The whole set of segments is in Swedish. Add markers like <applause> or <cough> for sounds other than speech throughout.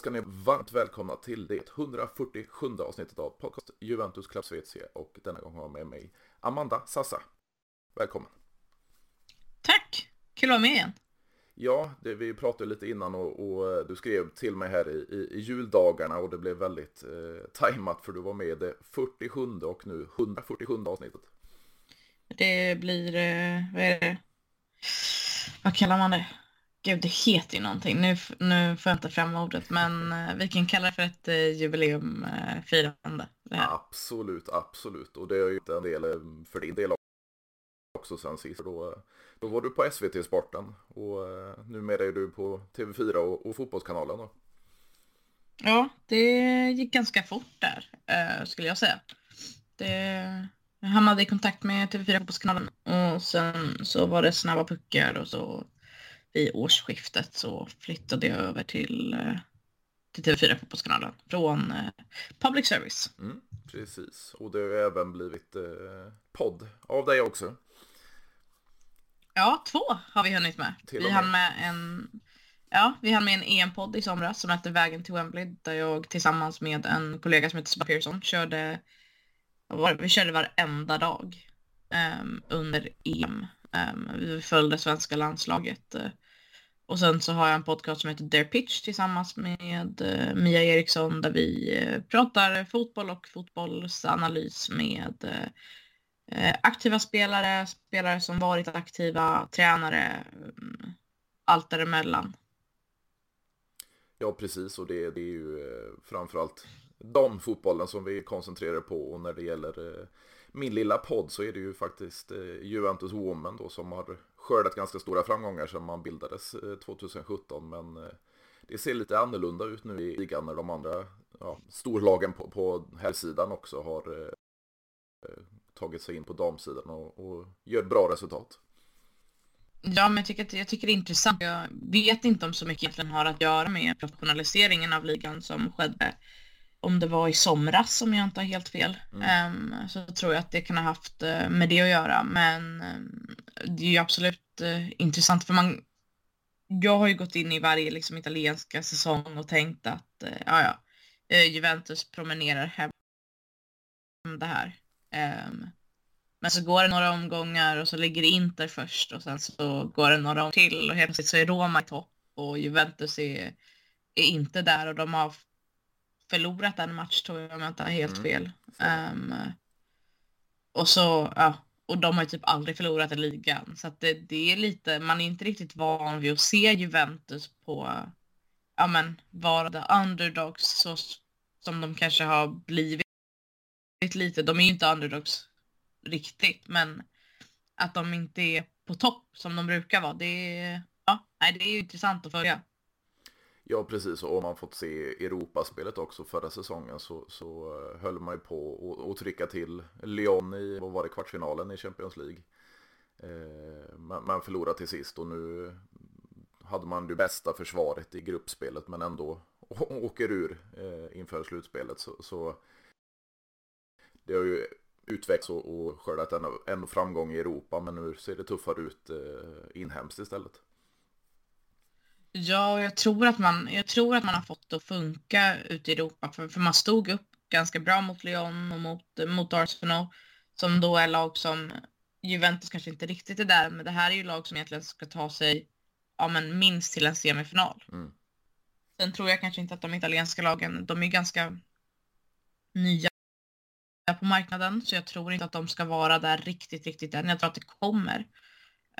Ska ni varmt välkomna till det 147 avsnittet av podcast Juventus Club Svezia och denna gång har jag med mig Amanda Sassa. Välkommen! Tack! Kul att vara med igen. Ja, det, vi pratade lite innan och, och, eh, du skrev till mig här i, i, i juldagarna och det blev väldigt eh, tajmat för du var med i det 47 och nu 147 avsnittet. Det blir, eh, vad är det? Vad kallar man det? Gud, det heter ju någonting. Nu, nu får jag inte fram ordet, men eh, vi kan kalla det för ett eh, jubileumfirande. Absolut, absolut. Och det är ju en del eh, för din del också sen sist. Då, då var du på SVT Sporten och numera är du på TV4 och, och Fotbollskanalen. Då. Ja, det gick ganska fort där, skulle jag säga. Det, jag hamnade i kontakt med TV4 Fotbollskanalen och sen så var det snabba puckar och så vid årsskiftet så flyttade jag över till, eh, till TV4 Fotbollskanalen från eh, public service. Mm, precis, och det har även blivit eh, podd av dig också. Ja, två har vi hunnit med. Till vi hann med en Ja, vi hann med en EM-podd i somras som hette Vägen till Wembley där jag tillsammans med en kollega som heter Sebastian Pearson körde, vi körde varenda dag um, under EM. Ehm, vi följde svenska landslaget. Eh, och sen så har jag en podcast som heter Dare Pitch tillsammans med eh, Mia Eriksson där vi eh, pratar fotboll och fotbollsanalys med aktiva spelare, spelare som varit aktiva, tränare, mm, allt däremellan. Ja, precis. Och det, det är ju framförallt de fotbollen som vi koncentrerar på. Och när det gäller min lilla podd så är det ju faktiskt eh, Juventus Woman då som har skördat ganska stora framgångar sedan man bildades eh, 2017. Men eh, det ser lite annorlunda ut nu i ligan när de andra ja, storlagen på, på här sidan också har eh, eh tagit sig in på damsidan och, och gör bra resultat. Ja, men jag tycker, jag tycker det är intressant. Jag vet inte om så mycket egentligen har att göra med professionaliseringen av ligan som skedde. Om det var i somras, om jag inte har helt fel, mm. um, så tror jag att det kan ha haft med det att göra. Men um, det är ju absolut uh, intressant för man jag har ju gått in i varje liksom, italienska säsong och tänkt att uh, ja, ja, Juventus promenerar hem det här. Um, men så går det några omgångar och så ligger Inter först och sen så går det några till och helt plötsligt så är Roma i topp och Juventus är, är inte där och de har förlorat en match tror jag om jag inte har helt mm. fel. Um, och så, ja, och de har ju typ aldrig förlorat i ligan. Så att det, det är lite, man är inte riktigt van vid att se Juventus på, ja men, vara the underdogs så som de kanske har blivit lite. De är ju inte underdogs riktigt, men att de inte är på topp som de brukar vara, det är, ja, nej, det är ju intressant att följa. Ja, precis. Och om man fått se Europaspelet också förra säsongen så, så eh, höll man ju på att trycka till Lyon i, vad var det, kvartsfinalen i Champions League. Eh, man, man förlorade till sist och nu hade man det bästa försvaret i gruppspelet men ändå åker ur eh, inför slutspelet. Så, så det har ju utvecklats och, och skördat en, en framgång i Europa men nu ser det tuffare ut eh, inhemskt istället. Ja, jag tror att man, jag tror att man har fått det att funka ute i Europa. För, för man stod upp ganska bra mot Lyon och mot, mot Arsenal. Som då är lag som Juventus kanske inte riktigt är där. Men det här är ju lag som egentligen ska ta sig ja, men minst till en semifinal. Mm. Sen tror jag kanske inte att de italienska lagen, de är ganska nya på marknaden. Så jag tror inte att de ska vara där riktigt, riktigt än. Jag tror att det kommer.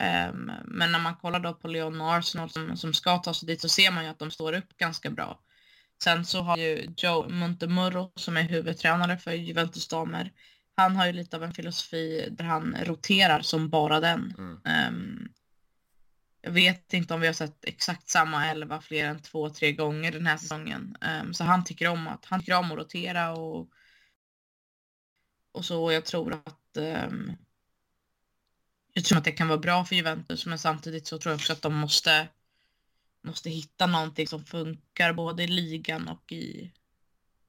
Um, men när man kollar då på Leon och Arsenal som, som ska ta sig dit så ser man ju att de står upp ganska bra. Sen så har ju Joe Montemurro som är huvudtränare för Juventus damer. Han har ju lite av en filosofi där han roterar som bara den. Mm. Um, jag vet inte om vi har sett exakt samma elva fler än två, tre gånger den här säsongen. Um, så han tycker om att, han tycker om att rotera och, och så. Jag tror att um, jag tror att det kan vara bra för Juventus men samtidigt så tror jag också att de måste, måste hitta någonting som funkar både i ligan och i,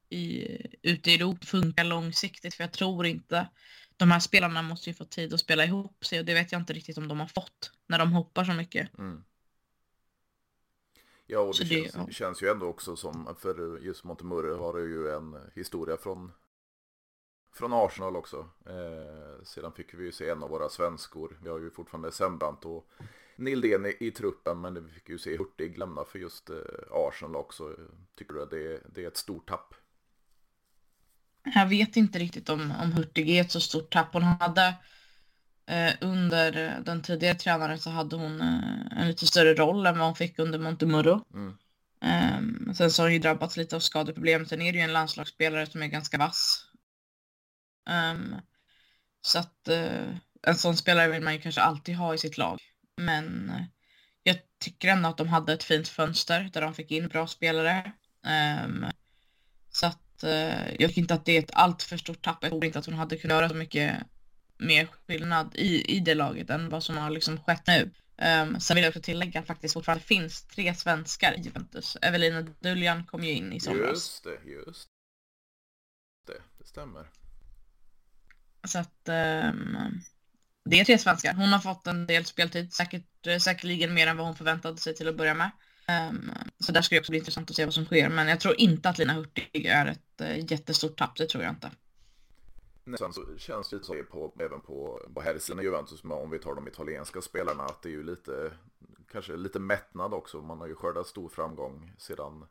i, ute i Europa funkar långsiktigt för jag tror inte de här spelarna måste ju få tid att spela ihop sig och det vet jag inte riktigt om de har fått när de hoppar så mycket. Mm. Ja, och det, det känns, ja. känns, ju ändå också som, för just Montemurro har ju en historia från, från Arsenal också. Eh, sedan fick vi ju se en av våra svenskor. Vi har ju fortfarande Sembrant och Nildén i, i, truppen, men vi fick ju se Hurtig lämna för just eh, Arsenal också. Tycker du att det, det är ett stort tapp? Jag vet inte riktigt om, om Hurtig är ett så stort tapp. Hon hade eh, under den tidigare tränaren så hade hon eh, en lite större roll än vad hon fick under Montemurro. Mm. Um, sen så har hon ju drabbats lite av skadeproblem. Sen är det ju en landslagsspelare som är ganska vass. Um, så att uh, en sån spelare vill man ju kanske alltid ha i sitt lag. Men uh, jag tycker ändå att de hade ett fint fönster där de fick in bra spelare. Um, så att uh, jag tycker inte att det är ett alltför stort tapp. Jag tror inte att hon hade kunnat göra så mycket mer skillnad i, i det laget än vad som har liksom skett nu. Um, sen vill jag också tillägga att faktiskt fortfarande finns tre svenskar i Juventus. Evelina Duljan kom ju in i somras. Just det, just det. Det stämmer. Så att um, det är tre svenskar. Hon har fått en del speltid, säkert, eh, säkerligen mer än vad hon förväntade sig till att börja med. Um, så där ska det också bli intressant att se vad som sker. Men jag tror inte att Lina Hurtig är ett uh, jättestort tapp, det tror jag inte. Sen så känns det så på, även på, på herrsidan i Juventus, om vi tar de italienska spelarna, att det är ju lite, kanske lite mättnad också. Man har ju skördat stor framgång sedan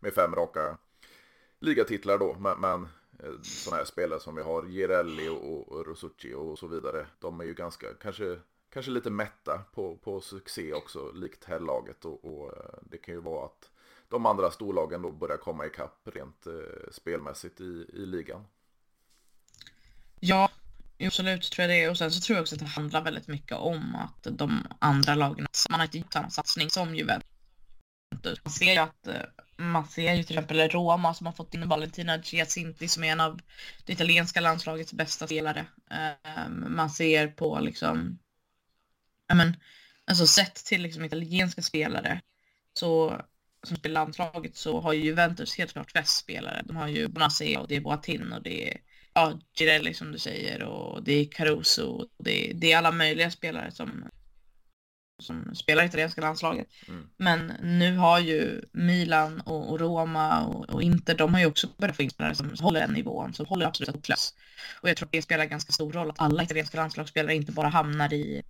med fem raka ligatitlar då, men, men Eh, sådana här spelare som vi har, Girelli och, och Rosucci och så vidare, de är ju ganska, kanske, kanske lite mätta på, på succé också, likt herrlaget och, och eh, det kan ju vara att de andra storlagen då börjar komma ikapp rent eh, spelmässigt i, i ligan. Ja, absolut tror jag det. Och sen så tror jag också att det handlar väldigt mycket om att de andra lagen, man har inte gjort samma satsning som Juventus. Man ser ju att eh, man ser ju till exempel Roma som har fått in Valentina Giacinti som är en av det italienska landslagets bästa spelare. Ehm, man ser på liksom, men, alltså sett till liksom italienska spelare så som spelar landslaget så har ju Juventus helt klart flest spelare. De har ju Bonassi och det är Boatin och det är ja, Girelli som du säger och det är Caruso. Det är, det är alla möjliga spelare som, som spelar i italienska landslaget. Mm. Men nu har ju Milan och, och Roma och, och, Inter, de har ju också börjat få in spelare som håller den nivån, som håller absolut toppklass. Och jag tror det spelar ganska stor roll att alla italienska landslagsspelare inte bara hamnar i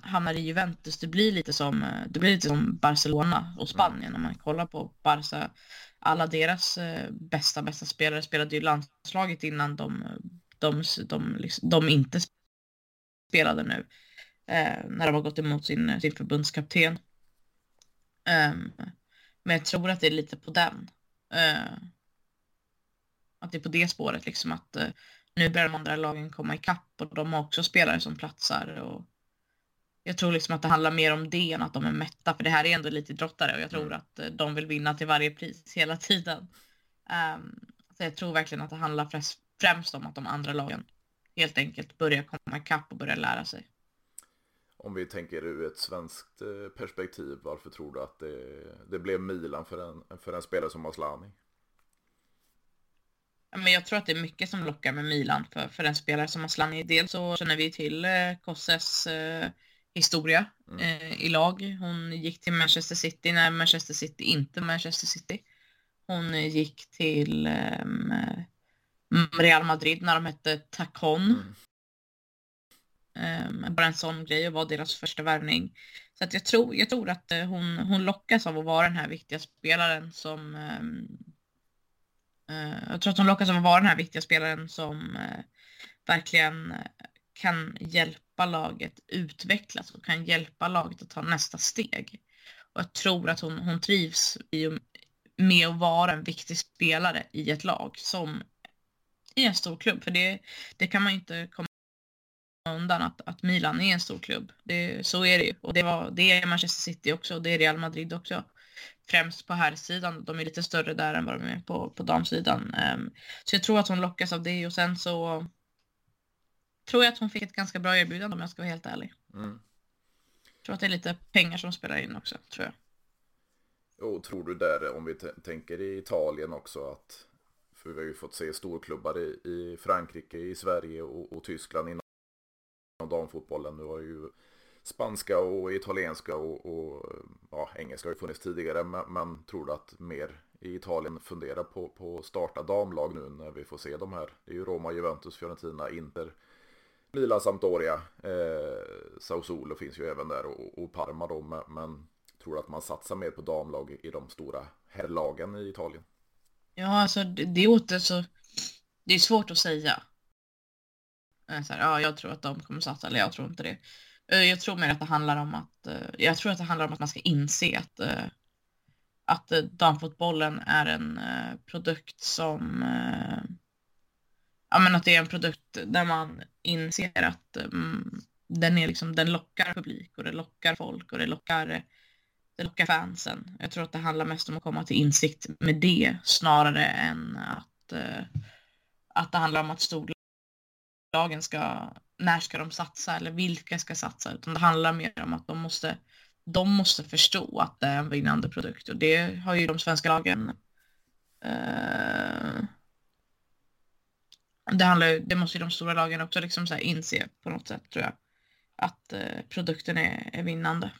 hamnar i Juventus. Det blir lite som, det blir lite som Barcelona och Spanien mm. när man kollar på Barca alla deras eh, bästa, bästa spelare spelade ju landslaget innan de, de, de, liksom, de inte spelade nu. Eh, när de har gått emot sin, sin förbundskapten. Eh, men jag tror att det är lite på den. Eh, att det är på det spåret liksom att eh, nu börjar de andra lagen komma ikapp och de har också spelare som platsar. Och, jag tror liksom att det handlar mer om det än att de är mätta, för det här är ändå lite drottare och jag tror mm. att eh, de vill vinna till varje pris hela tiden. Um, så jag tror verkligen att det handlar främst om att de andra lagen helt enkelt börjar komma ikapp och börjar lära sig. Om vi tänker ur ett svenskt eh, perspektiv, varför tror du att det, det blev Milan för en, för en spelare som Aslani? Men jag tror att det är mycket som lockar med Milan för, för en spelare som Aslani. Dels så känner vi till eh, Kosses eh, historia mm. eh, i lag. Hon gick till Manchester City när Manchester City inte Manchester City. Hon gick till eh, Real Madrid när de hette Tacon. Mm. Um, bara en sån grej och var deras första värvning. Så att jag, tror, jag tror att eh, hon, hon lockas av att vara den här viktiga spelaren som Um, uh, jag tror att hon lockas av att vara den här viktiga spelaren som uh, verkligen kan hjälpa laget utvecklas och kan hjälpa laget att ta nästa steg. Och jag tror att hon, hon trivs i, med att vara en viktig spelare i ett lag som i en stor klubb. För det, det kan man inte komma undan att, att Milan är en stor klubb. Det, så är det ju. Och det, var, det är Manchester City också och det är Real Madrid också. Främst på här sidan. De är lite större där än vad de är på, på damsidan. Um, så jag tror att hon lockas av det och sen så tror jag att hon fick ett ganska bra erbjudande om jag ska vara helt ärlig. Mm. tror att det är lite pengar som spelar in också, tror jag. Och tror du där, om vi tänker i Italien också, att för vi har ju fått se storklubbar i, i Frankrike, i Sverige och, och Tyskland inom damfotbollen. Nu har ju spanska och italienska och, och ja, engelska har ju funnits tidigare. Men, men tror du att mer i Italien funderar på, på att starta damlag nu när vi får se de här? Det är ju Roma, Juventus, Fiorentina, Inter, Milan, Sampdoria, eh, Sassuolo finns ju även där och, och Parma då. Men, men tror du att man satsar mer på damlag i de stora herrlagen i Italien? Ja, alltså det, det åter så. Det är svårt att säga. Eh, så här, ja, jag tror att de kommer satsa eller jag tror inte det. Eh, jag tror mer att det handlar om att eh, jag tror att det handlar om att man ska inse att att damfotbollen är en produkt som ja men att det är en produkt där man inser att um, den är liksom den lockar publik och det lockar folk och det lockar det lockar fansen. Jag tror att det handlar mest om att komma till insikt med det snarare än att att det handlar om att lagen ska när ska de satsa eller vilka ska satsa utan det handlar mer om att de måste de måste förstå att det är en vinnande produkt och det har ju de svenska lagen eh, det, handlar, det måste ju de stora lagen också liksom så inse på något sätt tror jag. Att eh, produkten är, är vinnande.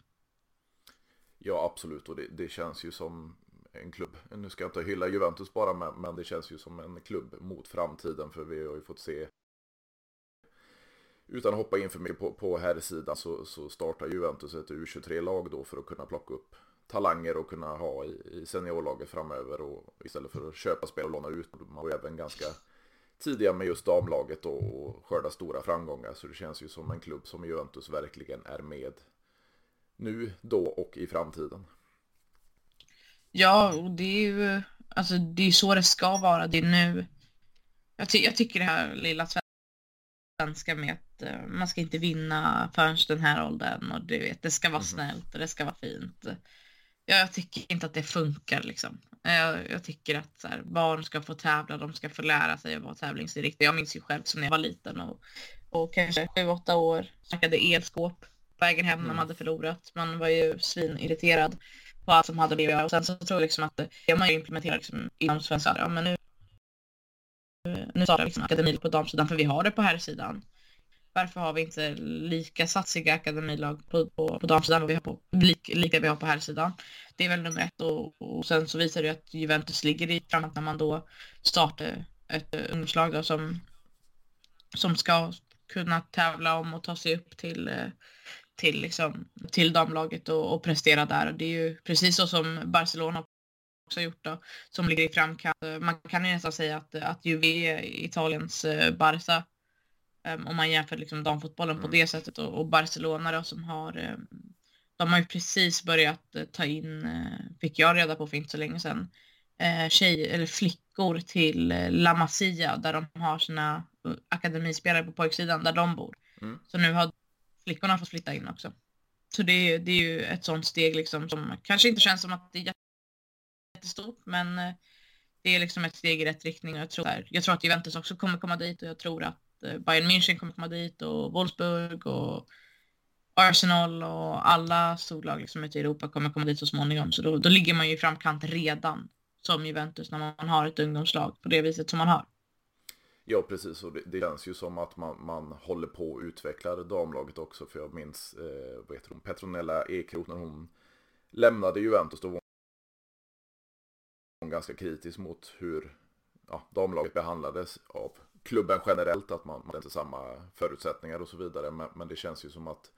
Ja absolut och det, det, känns ju som en klubb. Nu ska jag inte hylla Juventus bara men, men det känns ju som en klubb mot framtiden för vi har ju fått se utan att hoppa in för mycket på, på här sidan så, så startar Juventus ett U23-lag då för att kunna plocka upp talanger och kunna ha i, i seniorlaget framöver och istället för att köpa spel och låna ut. Man var även ganska tidiga med just damlaget och, och skörda stora framgångar så det känns ju som en klubb som Juventus verkligen är med nu, då och i framtiden. Ja, och det är ju alltså det är så det ska vara. Det är nu. Jag, ty jag tycker det här lilla svenska med att uh, man ska inte vinna förrän den här åldern och du vet, det ska vara mm. snällt och det ska vara fint. Ja, jag tycker inte att det funkar liksom. Jag, jag tycker att här, barn ska få tävla, de ska få lära sig att vara tävlingsinriktade. Jag minns ju själv som när jag var liten och, och kanske sju, åtta år snackade elskåp på vägen hem när man mm. hade förlorat. Man var ju svinirriterad på allt som hade blivit och sen så tror jag liksom att det man ju implementerat liksom inom svenska. Ja, men nu nu startar liksom akademi på damsidan för vi har det på här sidan. Varför har vi inte lika satsiga akademilag på, på, på damsidan och vi har på, lik, lika vi har på här sidan? Det är väl nummer ett och, och sen så visar det att Juventus ligger i framåt när man då startar ett eh, ungdomslag som, som ska kunna tävla om och ta sig upp till, eh, till, liksom, till damlaget och, och prestera där. Och det är ju precis så som Barcelona också gjort då, som ligger i framkant. Man kan ju nästan säga att, att Juve är Italiens eh, Barca um, om man jämför liksom damfotbollen mm. på det sättet och, och, Barcelona då som har um, de har ju precis börjat uh, ta in, fick jag reda på för inte så länge sedan, tjej, eller flickor till La Masia där de har sina akademispelare på pojksidan där de bor. Mm. Så nu har flickorna fått flytta in också. Så det, det är ju ett sånt steg liksom som kanske inte känns som att det är jättestort men eh, det är liksom ett steg i rätt riktning och jag tror, jag tror att Juventus också kommer komma dit och jag tror att eh, Bayern München kommer komma dit och Wolfsburg och Arsenal och alla storlag liksom ute i Europa kommer komma dit så småningom. Så då, då ligger man ju i framkant redan som Juventus när man har ett ungdomslag på det viset som man har. Ja, precis. Och det, det känns ju som att man, man håller på att utveckla damlaget också. För jag minns, eh, vad heter hon, Petronella Ekroth när hon lämnade Juventus. Då var hon ganska kritisk mot hur ja, damlaget behandlades av klubben generellt, att man, man inte samma förutsättningar och så vidare. Men, men, det känns ju som att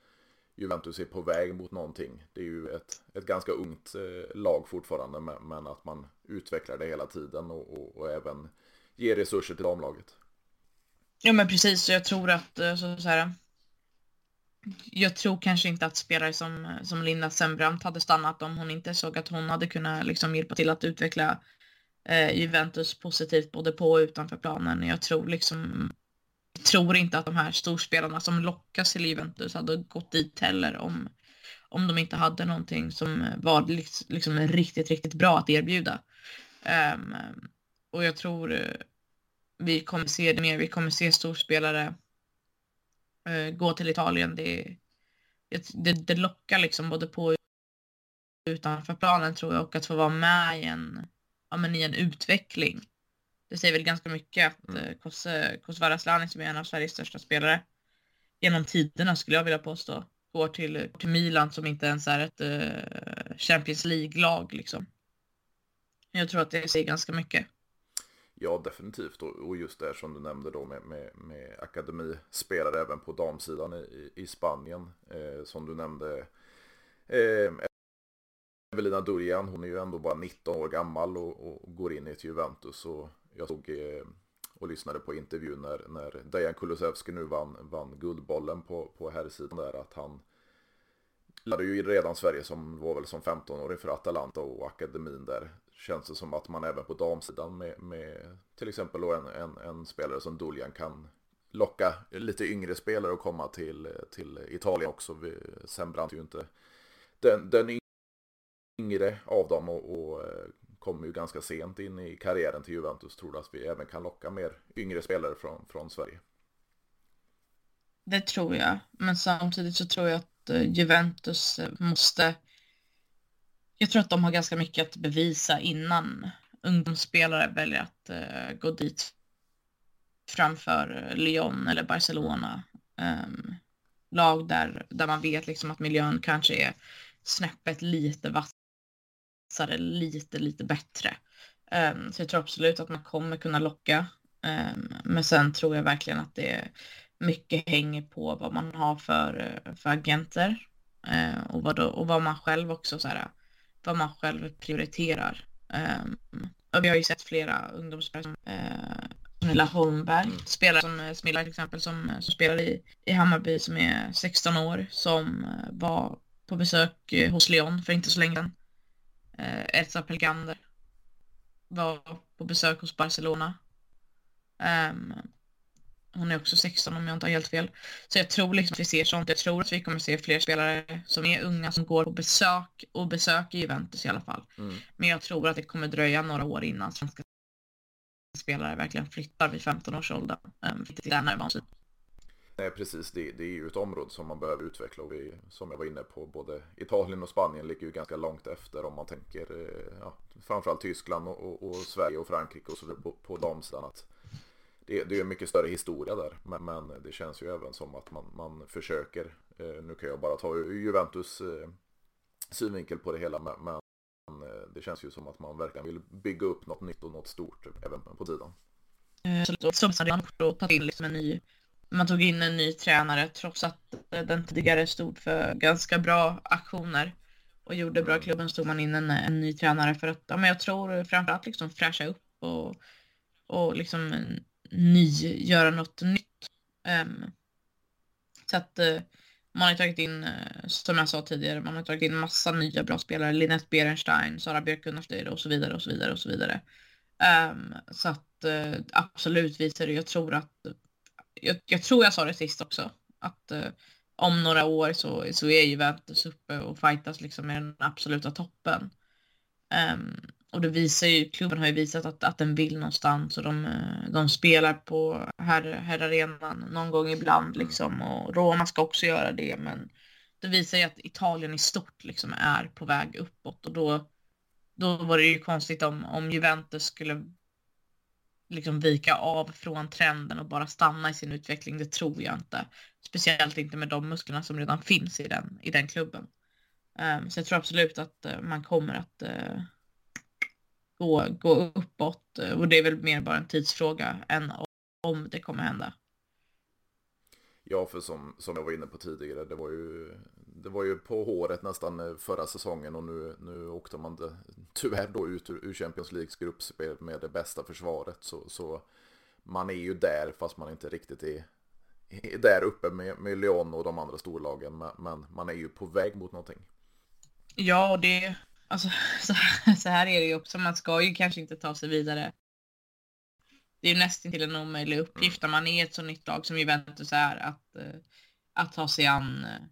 Juventus är på väg mot någonting. Det är ju ett, ett ganska ungt eh, lag fortfarande, men, men, att man utvecklar det hela tiden och, och, och även ger resurser till damlaget. Ja men precis, jag tror att eh, så, så här, jag tror kanske inte att spelare som, som Linda Sembrant hade stannat om hon inte såg att hon hade kunnat liksom hjälpa till att utveckla eh, Juventus positivt både på och utanför planen. Jag tror liksom jag tror inte att de här storspelarna som lockas till Juventus hade gått dit heller om, om de inte hade någonting som var liksom riktigt, riktigt bra att erbjuda. Um, och jag tror eh, vi kommer se det mer. Vi kommer se storspelare gå till Italien. Det, det, det lockar liksom både på och utanför planen tror jag och att få vara med i en ja, men i en utveckling. Det säger väl ganska mycket att mm. Eh, Kosse Varaslani som är en av Sveriges största spelare genom tiderna skulle jag vilja påstå, går till, till Milan som inte ens är ett uh, Champions League-lag liksom. Jag tror att det säger ganska mycket. Ja, definitivt. Och just det som du nämnde då med, med, med akademispelare även på damsidan i, i Spanien. Eh, som du nämnde. Eh, Evelina Durjan, hon är ju ändå bara 19 år gammal och, och går in i ett Juventus. Och jag såg eh, och lyssnade på intervjun när, när Dejan Kulusevski nu vann, vann guldbollen på, på herrsidan där. Att han lärde ju redan Sverige som var väl som 15-åring för Atalanta och akademin där känns det som att man även på damsidan med, med till exempel en, en, en spelare som Duljan kan locka lite yngre spelare att komma till, till Italien också. Sen brant ju inte den, den yngre av dem och, och eh, kommer ju ganska sent in i karriären till Juventus. Tror du att vi även kan locka mer yngre spelare från, från Sverige? Det tror jag, men samtidigt så tror jag att eh, Juventus eh, måste jag tror att de har ganska mycket att bevisa innan ungdomsspelare väljer att uh, gå dit framför eh, Lyon eller Barcelona. Um, lag där, där man vet liksom att miljön kanske är snäppet lite vassare, lite, lite bättre. Um, så jag tror absolut att man kommer kunna locka. Um, men sen tror jag verkligen att det mycket hänger på vad man har för, eh, för agenter uh, och, vad då, och vad man själv också så här, vad man själv prioriterar. Um, och vi har ju sett flera ungdomsspelare som uh, Nilla Holmberg, mm. spelare som uh, Smilla till exempel, som, uh, som spelar i, i Hammarby som är 16 år, som var på besök hos Lyon för inte så länge sedan. Uh, Elsa Pelgander var på besök hos Barcelona. Um, hon är också 16 om jag inte har helt fel. Så jag tror liksom att vi ser sånt. Jag tror att vi kommer se fler spelare som är unga som går på besök och besöker Juventus i alla fall. Mm. Men jag tror att det kommer dröja några år innan svenska spelare verkligen flyttar vid 15 års ålder. Um, Nej, precis. Det, det, är ju ett område som man behöver utveckla och vi, som jag var inne på, både Italien och Spanien ligger ju ganska långt efter om man tänker eh, ja, framförallt Tyskland och, och, och Sverige och Frankrike och så på, på damsidan. Att det, det är en mycket större historia där. Men, men, det känns ju även som att man, man försöker. Eh, nu kan jag bara ta Juventus eh, synvinkel på det hela. Men, eh, det känns ju som att man verkligen vill bygga upp något nytt och något stort även på sidan. Som man tagit in liksom en ny man tog in en ny tränare trots att den tidigare stod för ganska bra aktioner och gjorde bra mm. klubben stod man in en, en ny tränare för att ja, men jag tror framförallt liksom fräscha upp och, och liksom ny, göra något nytt. Um, så att uh, man har tagit in, uh, som jag sa tidigare, man har tagit in massa nya bra spelare. Linette Berenstein, Sara Björk Gunnarsdöjde och så vidare och så vidare och så vidare. Um, så att uh, absolut visar det, jag tror att, jag, jag, tror jag sa det sist också, att om några år så, så är Juventus uppe och fightas liksom med den absoluta toppen. Um, och det visar ju, klubben har ju visat att, att den vill någonstans och de, eh, de spelar på här, här arenan någon gång ibland mm. liksom och Roma ska också göra det men det visar ju att Italien i stort liksom är på väg uppåt och då, då var det ju konstigt om, om Juventus skulle liksom vika av från trenden och bara stanna i sin utveckling. Det tror jag inte. Speciellt inte med de musklerna som redan finns i den, i den klubben. Um, så jag tror absolut att uh, man kommer att uh, gå, gå uppåt och det är väl mer bara en tidsfråga än om det kommer hända. Ja, för som, som jag var inne på tidigare, det var ju, det var ju på håret nästan förra säsongen och nu, nu åkte man det, tyvärr då ut ur, Champions Leagues gruppspel med det bästa försvaret. Så, så man är ju där fast man inte riktigt är, är där uppe med, med Lyon och de andra storlagen. Men, men man är ju på väg mot någonting. Ja, och det, Alltså <laughs> så här, så här är det ju också, man ska ju kanske inte ta sig vidare. Det är ju nästan till en omöjlig uppgift när man är ett så nytt lag som Juventus är att, eh, att ta sig an eh,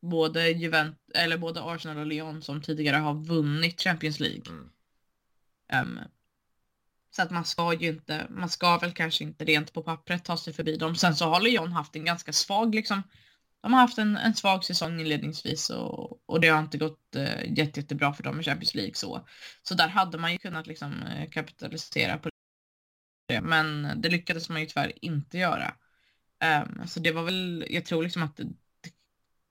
både, Juventus, eller både Arsenal och Lyon som tidigare har vunnit Champions League. Mm. Um, så att man ska ju inte, man ska väl kanske inte rent på pappret ta sig förbi dem. Sen så har Lyon haft en ganska svag liksom de har haft en, en svag säsong inledningsvis och, och det har inte gått eh, jätte, jättebra för dem i Champions League så. Så där hade man ju kunnat liksom eh, kapitalisera på det, men det lyckades man ju tyvärr inte göra. Um, så det var väl, jag tror liksom att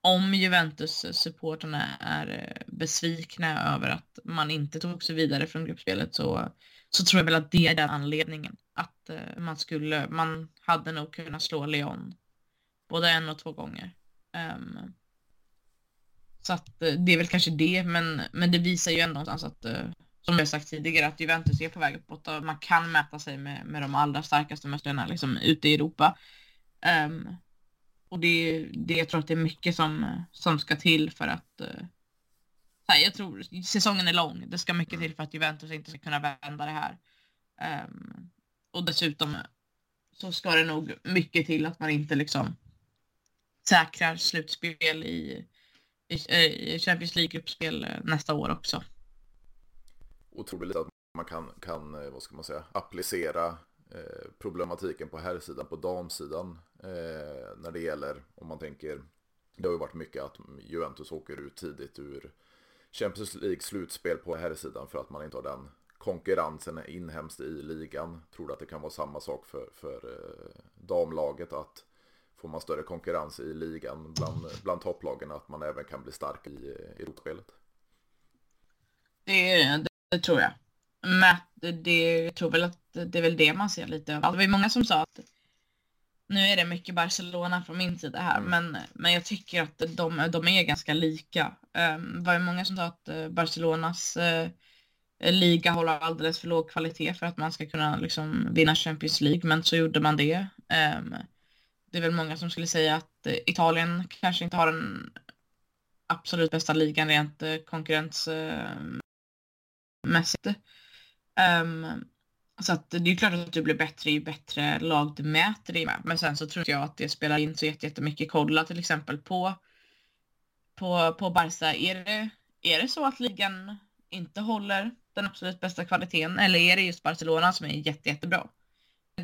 om Juventus-supporterna är eh, besvikna över att man inte tog sig vidare från gruppspelet så, så tror jag väl att det är den anledningen. Att uh, man skulle, man hade nog kunnat slå Leon både en och två gånger. Um, så att eh, det är väl kanske det, men, men det visar ju ändå någonstans att, uh, som jag sagt tidigare, att Juventus är på väg uppåt och man kan mäta sig med, med de allra starkaste mästarna liksom ute i Europa. Um, och det, det, jag tror att det är mycket som, som ska till för att eh, uh, här, jag tror säsongen är lång. Det ska mycket till för att Juventus inte ska kunna vända det här. Um, och dessutom så ska det nog mycket till att man inte liksom säkrar slutspel i, i, eh, i Champions League-gruppspel eh, nästa år också. Otroligt att man kan, kan eh, vad ska man säga, applicera Eh, problematiken på herrsidan, på damsidan. Eh, när det gäller, om man tänker, det har ju varit mycket att Juventus åker ut tidigt ur Champions League slutspel på herrsidan för att man inte har den konkurrensen inhemskt i ligan. Tror du att det kan vara samma sak för, för damlaget att får man större konkurrens i ligan bland, bland topplagen att man även kan bli stark i Europaspelet? Det, det, det tror jag. Matt, det, jag tror väl att det är väl det man ser lite överallt. Det var ju många som sa att nu är det mycket Barcelona från min sida här, mm. men, men jag tycker att de, de är ganska lika. Um, det var ju många som sa att uh, Barcelonas uh, liga håller alldeles för låg kvalitet för att man ska kunna liksom, vinna Champions League, men så gjorde man det. Um, det är väl många som skulle säga att eh, Italien kanske inte har den absolut bästa ligan rent eh, konkurrensmässigt. Eh, um, ehm, så att det är klart att du blir bättre ju bättre lag du mäter dig med. Men sen så tror jag att det spelar in så jättemycket. Kolla till exempel på, på, på Barca. Är det, är det så att ligan inte håller den absolut bästa kvaliteten? Eller är det just Barcelona som är jätte, jättebra?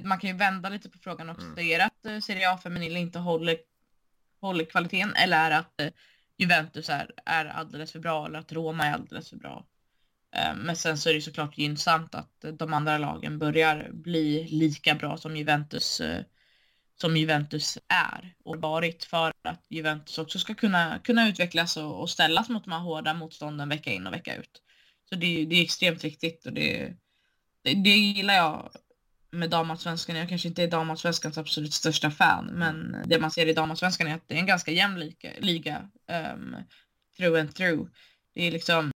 Man kan ju vända lite på frågan också. Mm. Är det att eh, Serie A feminil inte håller, håller kvaliteten? Eller är att eh, Juventus är, är alldeles för bra? Eller att Roma är alldeles för bra? Eh, men sen så är det såklart gynnsamt att de andra lagen börjar bli lika bra som Juventus som Juventus är och varit för att Juventus också ska kunna, kunna utvecklas och, och ställas mot de här hårda motstånden vecka in och vecka ut. Så det, det är extremt viktigt och det, det, det gillar jag med damallsvenskan. Jag kanske inte är damallsvenskans absolut största fan, men det man ser i damallsvenskan är att det är en ganska jämn liga, liga um, through and through. Det är liksom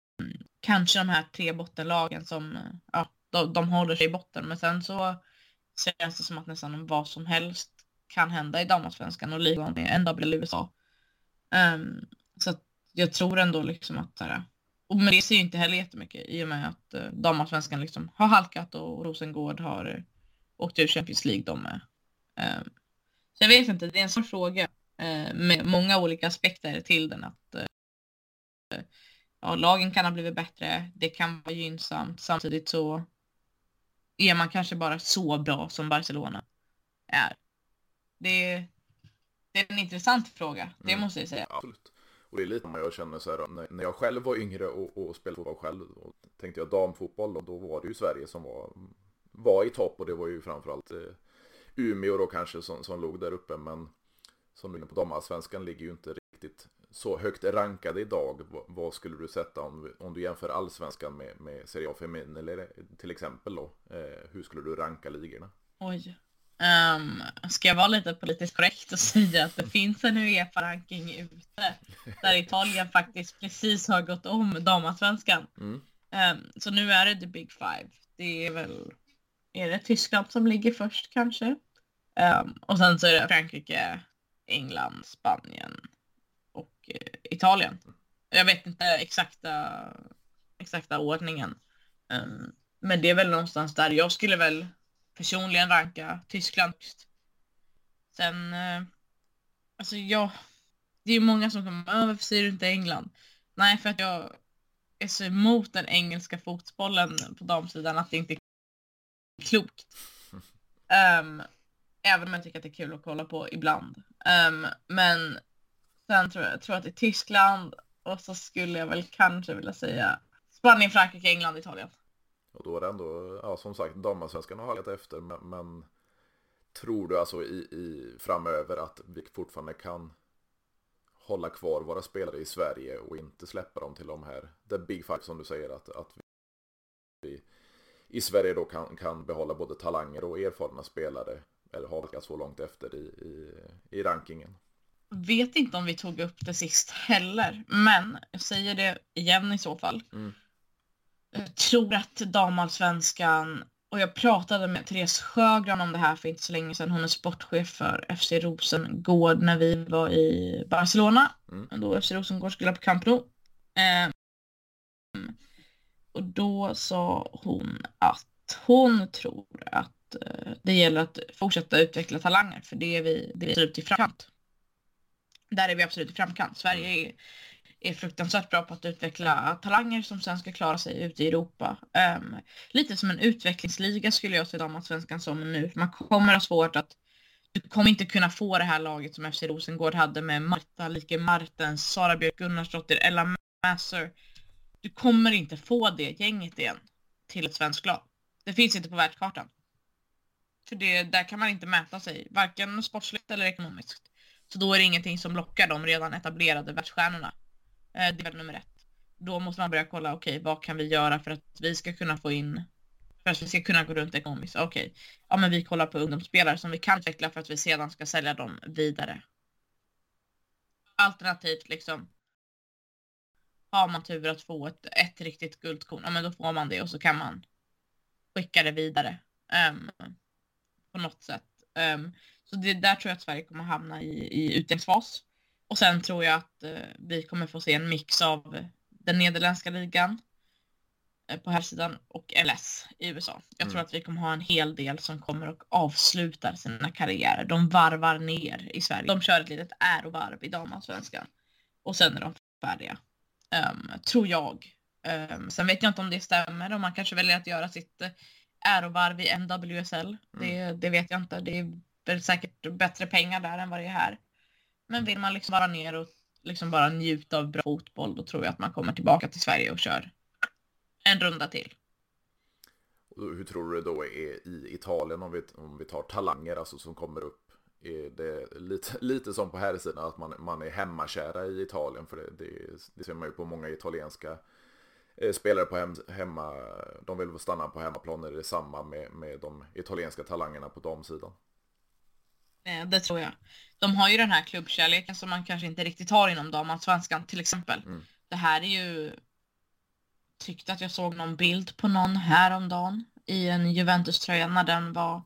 kanske de här tre bottenlagen som ja, de, de håller sig i botten. Men sen så känns det som att nästan vad som helst kan hända i damallsvenskan och ligan med NWL USA. Um, så att jag tror ändå liksom att här, och men det ser ju inte heller jättemycket i och med att uh, damallsvenskan liksom har halkat och Rosengård har uh, åkt ur Champions League de med. Um, så jag vet inte, det är en svår fråga uh, med många olika aspekter till den att uh, ja, lagen kan ha blivit bättre, det kan vara gynnsamt. Samtidigt så är man kanske bara så bra som Barcelona är. Det, det är en intressant fråga, det mm. måste jag säga. Absolut. Och det är lite som jag känner så här, när jag själv var yngre och, och spelade fotboll själv, och tänkte jag damfotboll, då, då var det ju Sverige som var, var i topp och det var ju framförallt eh, Umeå då kanske som, som låg där uppe, men som du är på damallsvenskan ligger ju inte riktigt så högt rankade idag, vad skulle du sätta om, om du jämför allsvenskan med, med Serie A Femin eller till exempel då? Eh, hur skulle du ranka ligorna? Oj. Um, ska jag vara lite politiskt korrekt och <laughs> säga att det finns en Uefa-ranking ute där Italien faktiskt precis har gått om damallsvenskan. Mm. Um, så nu är det the big five. Det är väl, är det Tyskland som ligger först kanske? Um, och sen så är det Frankrike, England, Spanien, och uh, Italien. Jag vet inte exakta, exakta ordningen. Um, men det är väl någonstans där jag skulle väl personligen ranka Tyskland. Sen, uh, alltså jag, det är många som kommer, varför säger du inte England? Nej, för att jag är så emot den engelska fotbollen på damsidan att det inte klokt. Um, även om jag tycker att det är kul att kolla på ibland. Um, men Sen tror jag, tror att det är Tyskland och så skulle jag väl kanske vilja säga Spanien, Frankrike, England, Italien. Och då är det ändå, ja som sagt, damallsvenskan har halkat efter men, men, tror du alltså i, i framöver att vi fortfarande kan hålla kvar våra spelare i Sverige och inte släppa dem till de här, the big five som du säger, att, att vi i Sverige då kan, kan behålla både talanger och erfarna spelare, eller har så långt efter i, i, i rankingen. Vet inte om vi tog upp det sist heller, men jag säger det igen i så fall. Mm. Jag tror att damallsvenskan och jag pratade med Therese Sjögran om det här för inte så länge sedan. Hon är sportchef för FC Rosengård när vi var i Barcelona. Mm. Då FC Rosengård skulle på Camp Nou. Eh, och då sa hon att hon tror att eh, det gäller att fortsätta utveckla talanger för det är vi, det är absolut i framkant. Där är vi absolut i framkant. Sverige är är fruktansvärt bra på att utveckla talanger som sen ska klara sig ute i Europa. Um, lite som en utvecklingsliga skulle jag se damallsvenskan som nu. Man kommer ha svårt att du kommer inte kunna få det här laget som FC Rosengård hade med Marta Like Martens, Sara Björk Gunnarsdotter, Ella Masser. Du kommer inte få det gänget igen till ett svenskt lag. Det finns inte på världskartan. För det, där kan man inte mäta sig, varken sportsligt eller ekonomiskt. Så då är det ingenting som lockar de redan etablerade världsstjärnorna. Eh, det är väl nummer ett. Då måste man börja kolla, okej, okay, vad kan vi göra för att vi ska kunna få in, för att vi ska kunna gå runt ekonomiskt. Okej, okay. ja men vi kollar på ungdomsspelare som vi kan utveckla för att vi sedan ska sälja dem vidare. Alternativt liksom, har man tur att få ett, ett riktigt guldkorn, ja men då får man det och så kan man skicka det vidare. Um, på något sätt. Um, så det där tror jag att Sverige kommer hamna i, i utdelningsfas. Och sen tror jag att eh, vi kommer få se en mix av den nederländska ligan eh, på här sidan och LS i USA. Jag tror mm. att vi kommer ha en hel del som kommer och avslutar sina karriärer. De varvar ner i Sverige. De kör ett litet ärovarv i damallsvenskan och sen är de färdiga. Um, tror jag. Um, sen vet jag inte om det stämmer och man kanske väljer att göra sitt eh, ärovarv i NWSL. Mm. Det, det vet jag inte. Det är säkert bättre pengar där än vad det är här. Men vill man liksom vara ner och liksom bara njuta av bra fotboll då tror jag att man kommer tillbaka till Sverige och kör en runda till. Hur tror du det då är i Italien om vi, om vi tar talanger alltså som kommer upp? Är det lite, <laughs> lite som på här sidan att man, man är hemmakära i Italien? För det, det, det ser man ju på många italienska eh, spelare på hem, hemma. De vill stanna på hemmaplan. Är det samma med, med de italienska talangerna på damsidan? Eh, det tror jag. De har ju den här klubbkärleken som man kanske inte riktigt har inom damallsvenskan till exempel. Mm. Det här är ju... Tyckte att jag såg någon bild på någon häromdagen i en Juventus-tröja när den var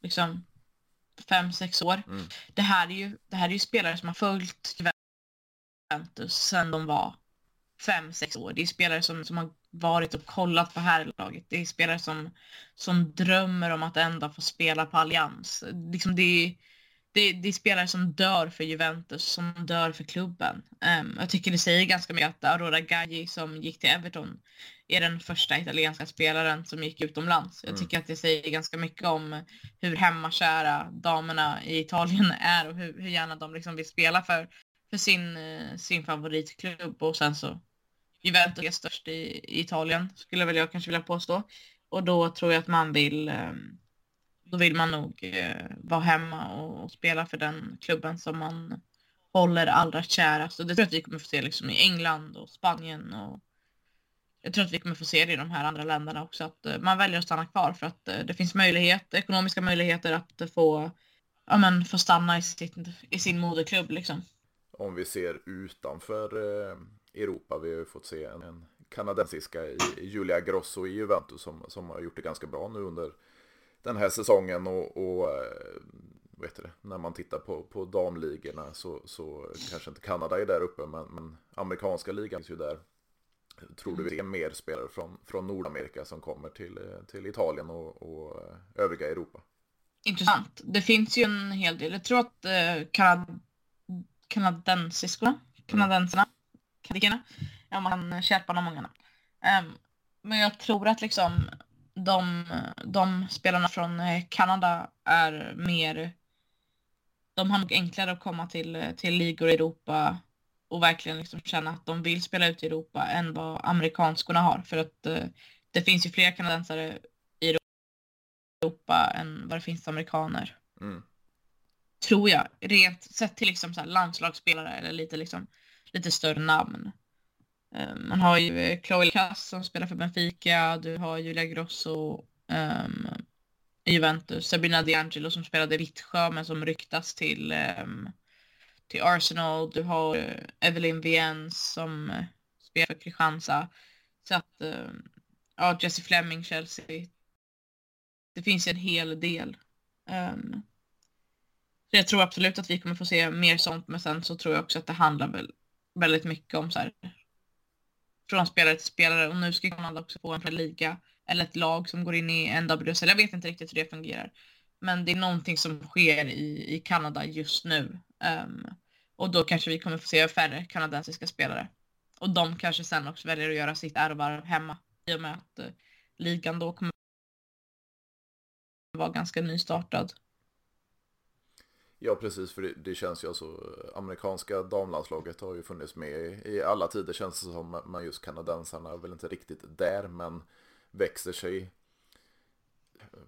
liksom fem, sex år. Mm. Det, här är ju, det här är ju spelare som har följt Juventus sedan de var fem, sex år. Det är spelare som, som har varit och kollat på herrlaget. Det är spelare som, som drömmer om att ändå få spela på Allians. Liksom det, är, det, det är spelare som dör för Juventus, som dör för klubben. Um, jag tycker det säger ganska mycket att Aurora Gaggi som gick till Everton är den första italienska spelaren som gick utomlands. Jag mm. tycker mm. att det säger ganska mycket om hur hemmakära damerna i Italien <laughs> är och hur, hur gärna de liksom vill spela för, för sin, eh, sin favoritklubb och sen så Juventus är störst i, Italien skulle väl jag kanske vilja påstå. Och då tror jag att man vill ehm, då vill man nog eh, vara hemma och, spela för den klubben som man håller allra kärast. Och det tror jag att vi kommer få se liksom i England och Spanien och jag tror att vi kommer få se det i de här andra länderna också att eh, man väljer att stanna kvar för att eh, det finns möjlighet, ekonomiska möjligheter att få, ja, men, få stanna i, sitt, i sin moderklubb liksom. Om vi ser utanför eh, Europa. Vi har ju fått se en, en kanadensiska i, Julia Grosso i Juventus som, som har gjort det ganska bra nu under den här säsongen och, och eh, vet det, när man tittar på, på damligorna så, så kanske inte Kanada är där uppe men, men amerikanska ligan finns ju där. Tror du vi ser mer spelare från, från Nordamerika som kommer till, eh, till Italien och, och eh, övriga Europa? Intressant. Det finns ju en hel del. Jag tror att eh, kanad kanadensiskorna, kanadenserna, kritikerna. Ja, man kan köpa dem många namn. Um, men jag tror att liksom de, de spelarna från eh, Kanada är mer... De har nog enklare att komma till, till ligor i Europa och verkligen liksom känna att de vill spela ut i Europa än vad amerikanskorna har. För att uh, det finns ju fler kanadensare i Europa än vad det finns amerikaner. Mm. tror jag, rent sett till liksom så landslagsspelare eller lite, liksom, lite större namn. Eh, man har ju eh, Chloe Cass som spelar för Benfica, du har Julia Grosso um, Juventus, Sabina D'Angelo som spelade i Vittsjö men som ryktas till, um, till Arsenal, du har eh, Evelyn Viens som spelar för Kristianstad. Så att, um, ja, Jesse Fleming, Chelsea. Det finns en hel del. Um, så jag tror absolut att vi kommer få se mer sånt, men sen så tror jag också att det handlar väl väldigt mycket om så här från spelare till spelare och nu ska Kanada också få en liga eller ett lag som går in i NWSL. Jag vet inte riktigt hur det fungerar. Men det är någonting som sker i, i Kanada just nu. Um, och då kanske vi kommer få se färre kanadensiska spelare. Och de kanske sen också väljer att göra sitt ärvarv hemma i och med att uh, ligan då kommer vara ganska nystartad. Ja precis, för det, det känns ju alltså, amerikanska damlandslaget har ju funnits med i, i alla tider känns det som, men just kanadensarna är väl inte riktigt där, men växer sig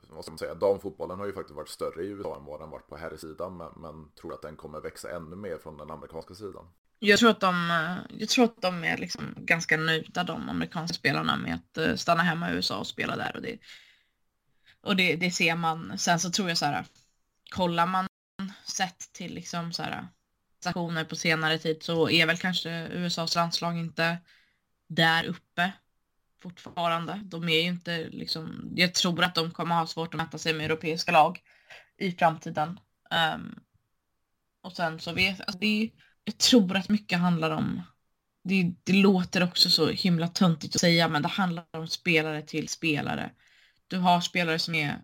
vad ska man säga, damfotbollen har ju faktiskt varit större i USA än vad den varit på här sidan men, men tror att den kommer växa ännu mer från den amerikanska sidan. Jag tror att de, eh, jag tror att de är liksom ganska nöjda de amerikanska spelarna med att eh, stanna hemma i USA och spela där och det, och det, det ser man. Sen så tror jag så här, kollar man sett till liksom så här äh, stationer på senare tid så är väl kanske USAs landslag inte där uppe fortfarande. De är ju inte liksom, jag tror att de kommer ha svårt att mäta sig med europeiska lag i framtiden. Um, och sen så vet alltså det, jag tror att mycket handlar om, det, det låter också så himla töntigt att säga, men det handlar om spelare till spelare. Du har spelare som är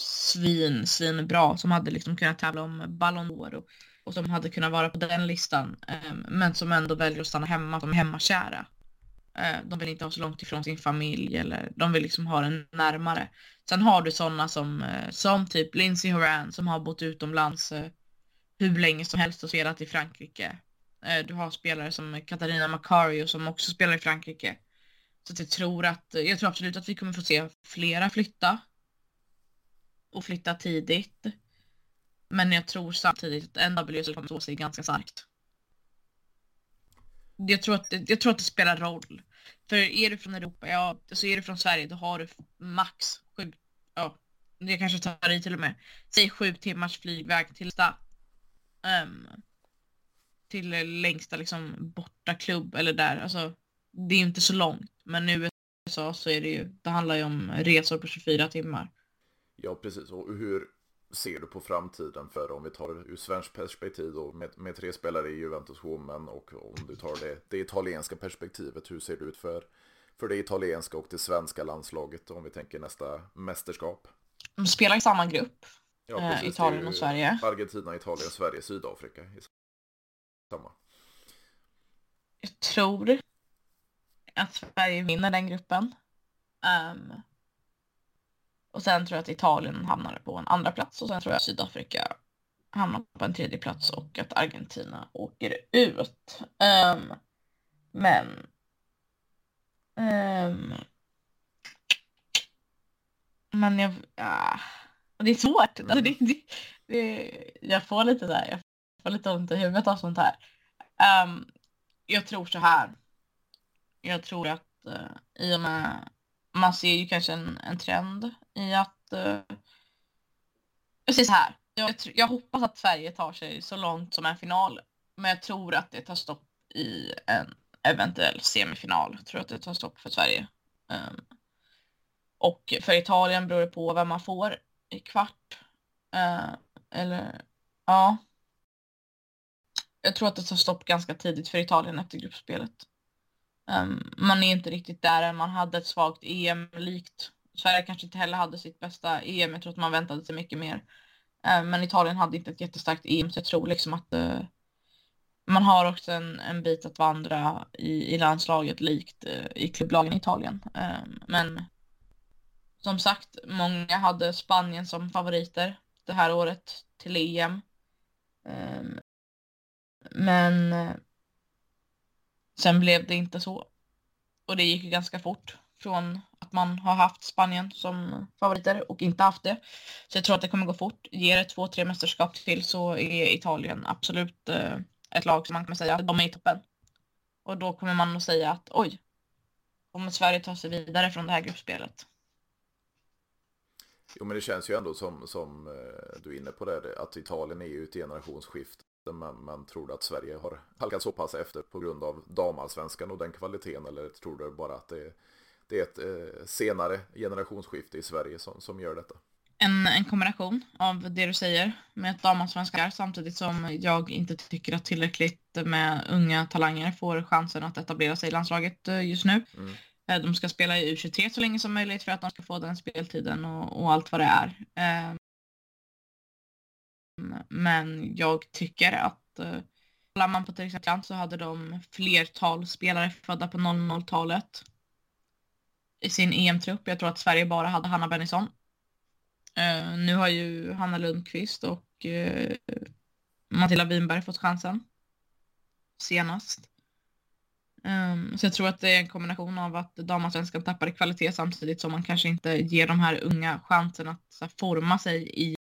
svin, svin bra som hade liksom kunnat tävla om Ballon d'Or och, och som hade kunnat vara på den listan, ehm, men som ändå väljer att stanna hemma som hemmakära. Eh, de vill inte ha så långt ifrån sin familj eller de vill liksom ha den närmare. Sen har du sådana som, eh, som typ Lindsey Horan som har bott utomlands eh, hur länge som helst och spelat i Frankrike. Eh, du har spelare som Katarina Macario som också spelar i Frankrike. Så jag tror att, jag tror absolut att vi kommer få se flera flytta. Och flytta tidigt. Men jag tror samtidigt att NWSL kommer stå sig ganska starkt. Jag tror, att, jag tror att det spelar roll. För är du från Europa, ja, så är du från Sverige, då har du max sju, ja, det kanske tar i till och med, säg sju timmars flygväg till sta, um, till längsta liksom borta klubb eller där, alltså det är inte så långt, men nu i USA så är det ju, det handlar ju om resor på 24 timmar. Ja, precis, och hur ser du på framtiden för om vi tar det ur svenskt perspektiv då med, med tre spelare i Juventus Women och om du tar det, det italienska perspektivet, hur ser det ut för, för det italienska och det svenska landslaget om vi tänker nästa mästerskap? De spelar i samma grupp, ja, eh, precis, Italien och Sverige. Argentina, Italien, Sverige, Sydafrika. Samma. Jag tror att Sverige vinner den gruppen. Um, och sen tror jag att Italien hamnade på en andra plats och sen tror jag att Sydafrika hamnar på en tredje plats och att Argentina åker ut. Um, men um, men jag, ah, ja, det är svårt. Alltså det, det, det, jag får lite där, jag får lite ont i huvudet av sånt här. Um, jag tror så här. Jag tror att uh, i och med man ser ju kanske en, en trend i att... Uh, jag så här. Jag, jag hoppas att Sverige tar sig så långt som en final. Men jag tror att det tar stopp i en eventuell semifinal. Jag tror att det tar stopp för Sverige. Um, och för Italien beror det på vem man får i kvart. Uh, eller ja. Jag tror att det tar stopp ganska tidigt för Italien efter gruppspelet. Um, man är inte riktigt där än. Man hade ett svagt EM likt. Sverige kanske inte heller hade sitt bästa EM. Jag tror att man väntade sig mycket mer. Um, men Italien hade inte ett jättestarkt EM så jag tror liksom att uh, man har också en, en bit att vandra i, i landslaget likt uh, i klubblagen i Italien. Um, men som sagt, många hade Spanien som favoriter det här året till EM. men eh, Sen blev det inte så. Och det gick ju ganska fort från att man har haft Spanien som favoriter och inte haft det. Så jag tror att det kommer gå fort. Ger det två, tre mästerskap till så är Italien absolut eh, ett lag som man kan säga att de är i toppen. Och då kommer man att säga att oj, kommer Sverige ta sig vidare från det här gruppspelet? Jo men det känns ju ändå som, som eh, du är inne på det, att Italien är ju ett generationsskifte. Men, men tror du att Sverige har halkat så pass efter på grund av damallsvenskan och den kvaliteten? Eller tror du bara att det, det är ett eh, senare generationsskifte i Sverige som, som gör detta? En, en kombination av det du säger med att damallsvenskar samtidigt som jag inte tycker att tillräckligt med unga talanger får chansen att etablera sig i landslaget eh, just nu. Mm. Eh, de ska spela i U23 så länge som möjligt för att de ska få den speltiden och, och allt vad det är. Men jag tycker att eh, kollar man på till exempel så hade de flertal spelare födda på 00-talet i sin EM-trupp. Jag tror att Sverige bara hade Hanna Bennison. Eh, nu har ju Hanna Lundqvist och eh, Matilda Winberg fått chansen senast. Um, så jag tror att det är en kombination av att damallsvenskan tappar i kvalitet samtidigt som man kanske inte ger de här unga chansen att här, forma sig i,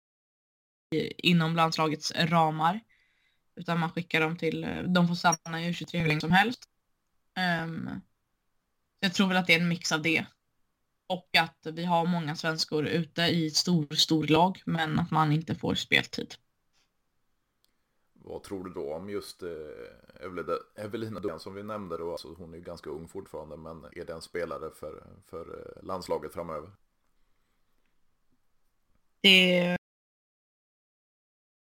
inom landslagets ramar. Utan man skickar dem till, de får stanna i U23 hur länge som helst. Um, jag tror väl att det är en mix av det. Och att vi har många svenskor ute i stor, stor lag men att man inte får speltid. Vad tror du då om just eh, Evelina Duran som vi nämnde då? Alltså, hon är ju ganska ung fortfarande men är det en spelare för, för eh, landslaget framöver? Det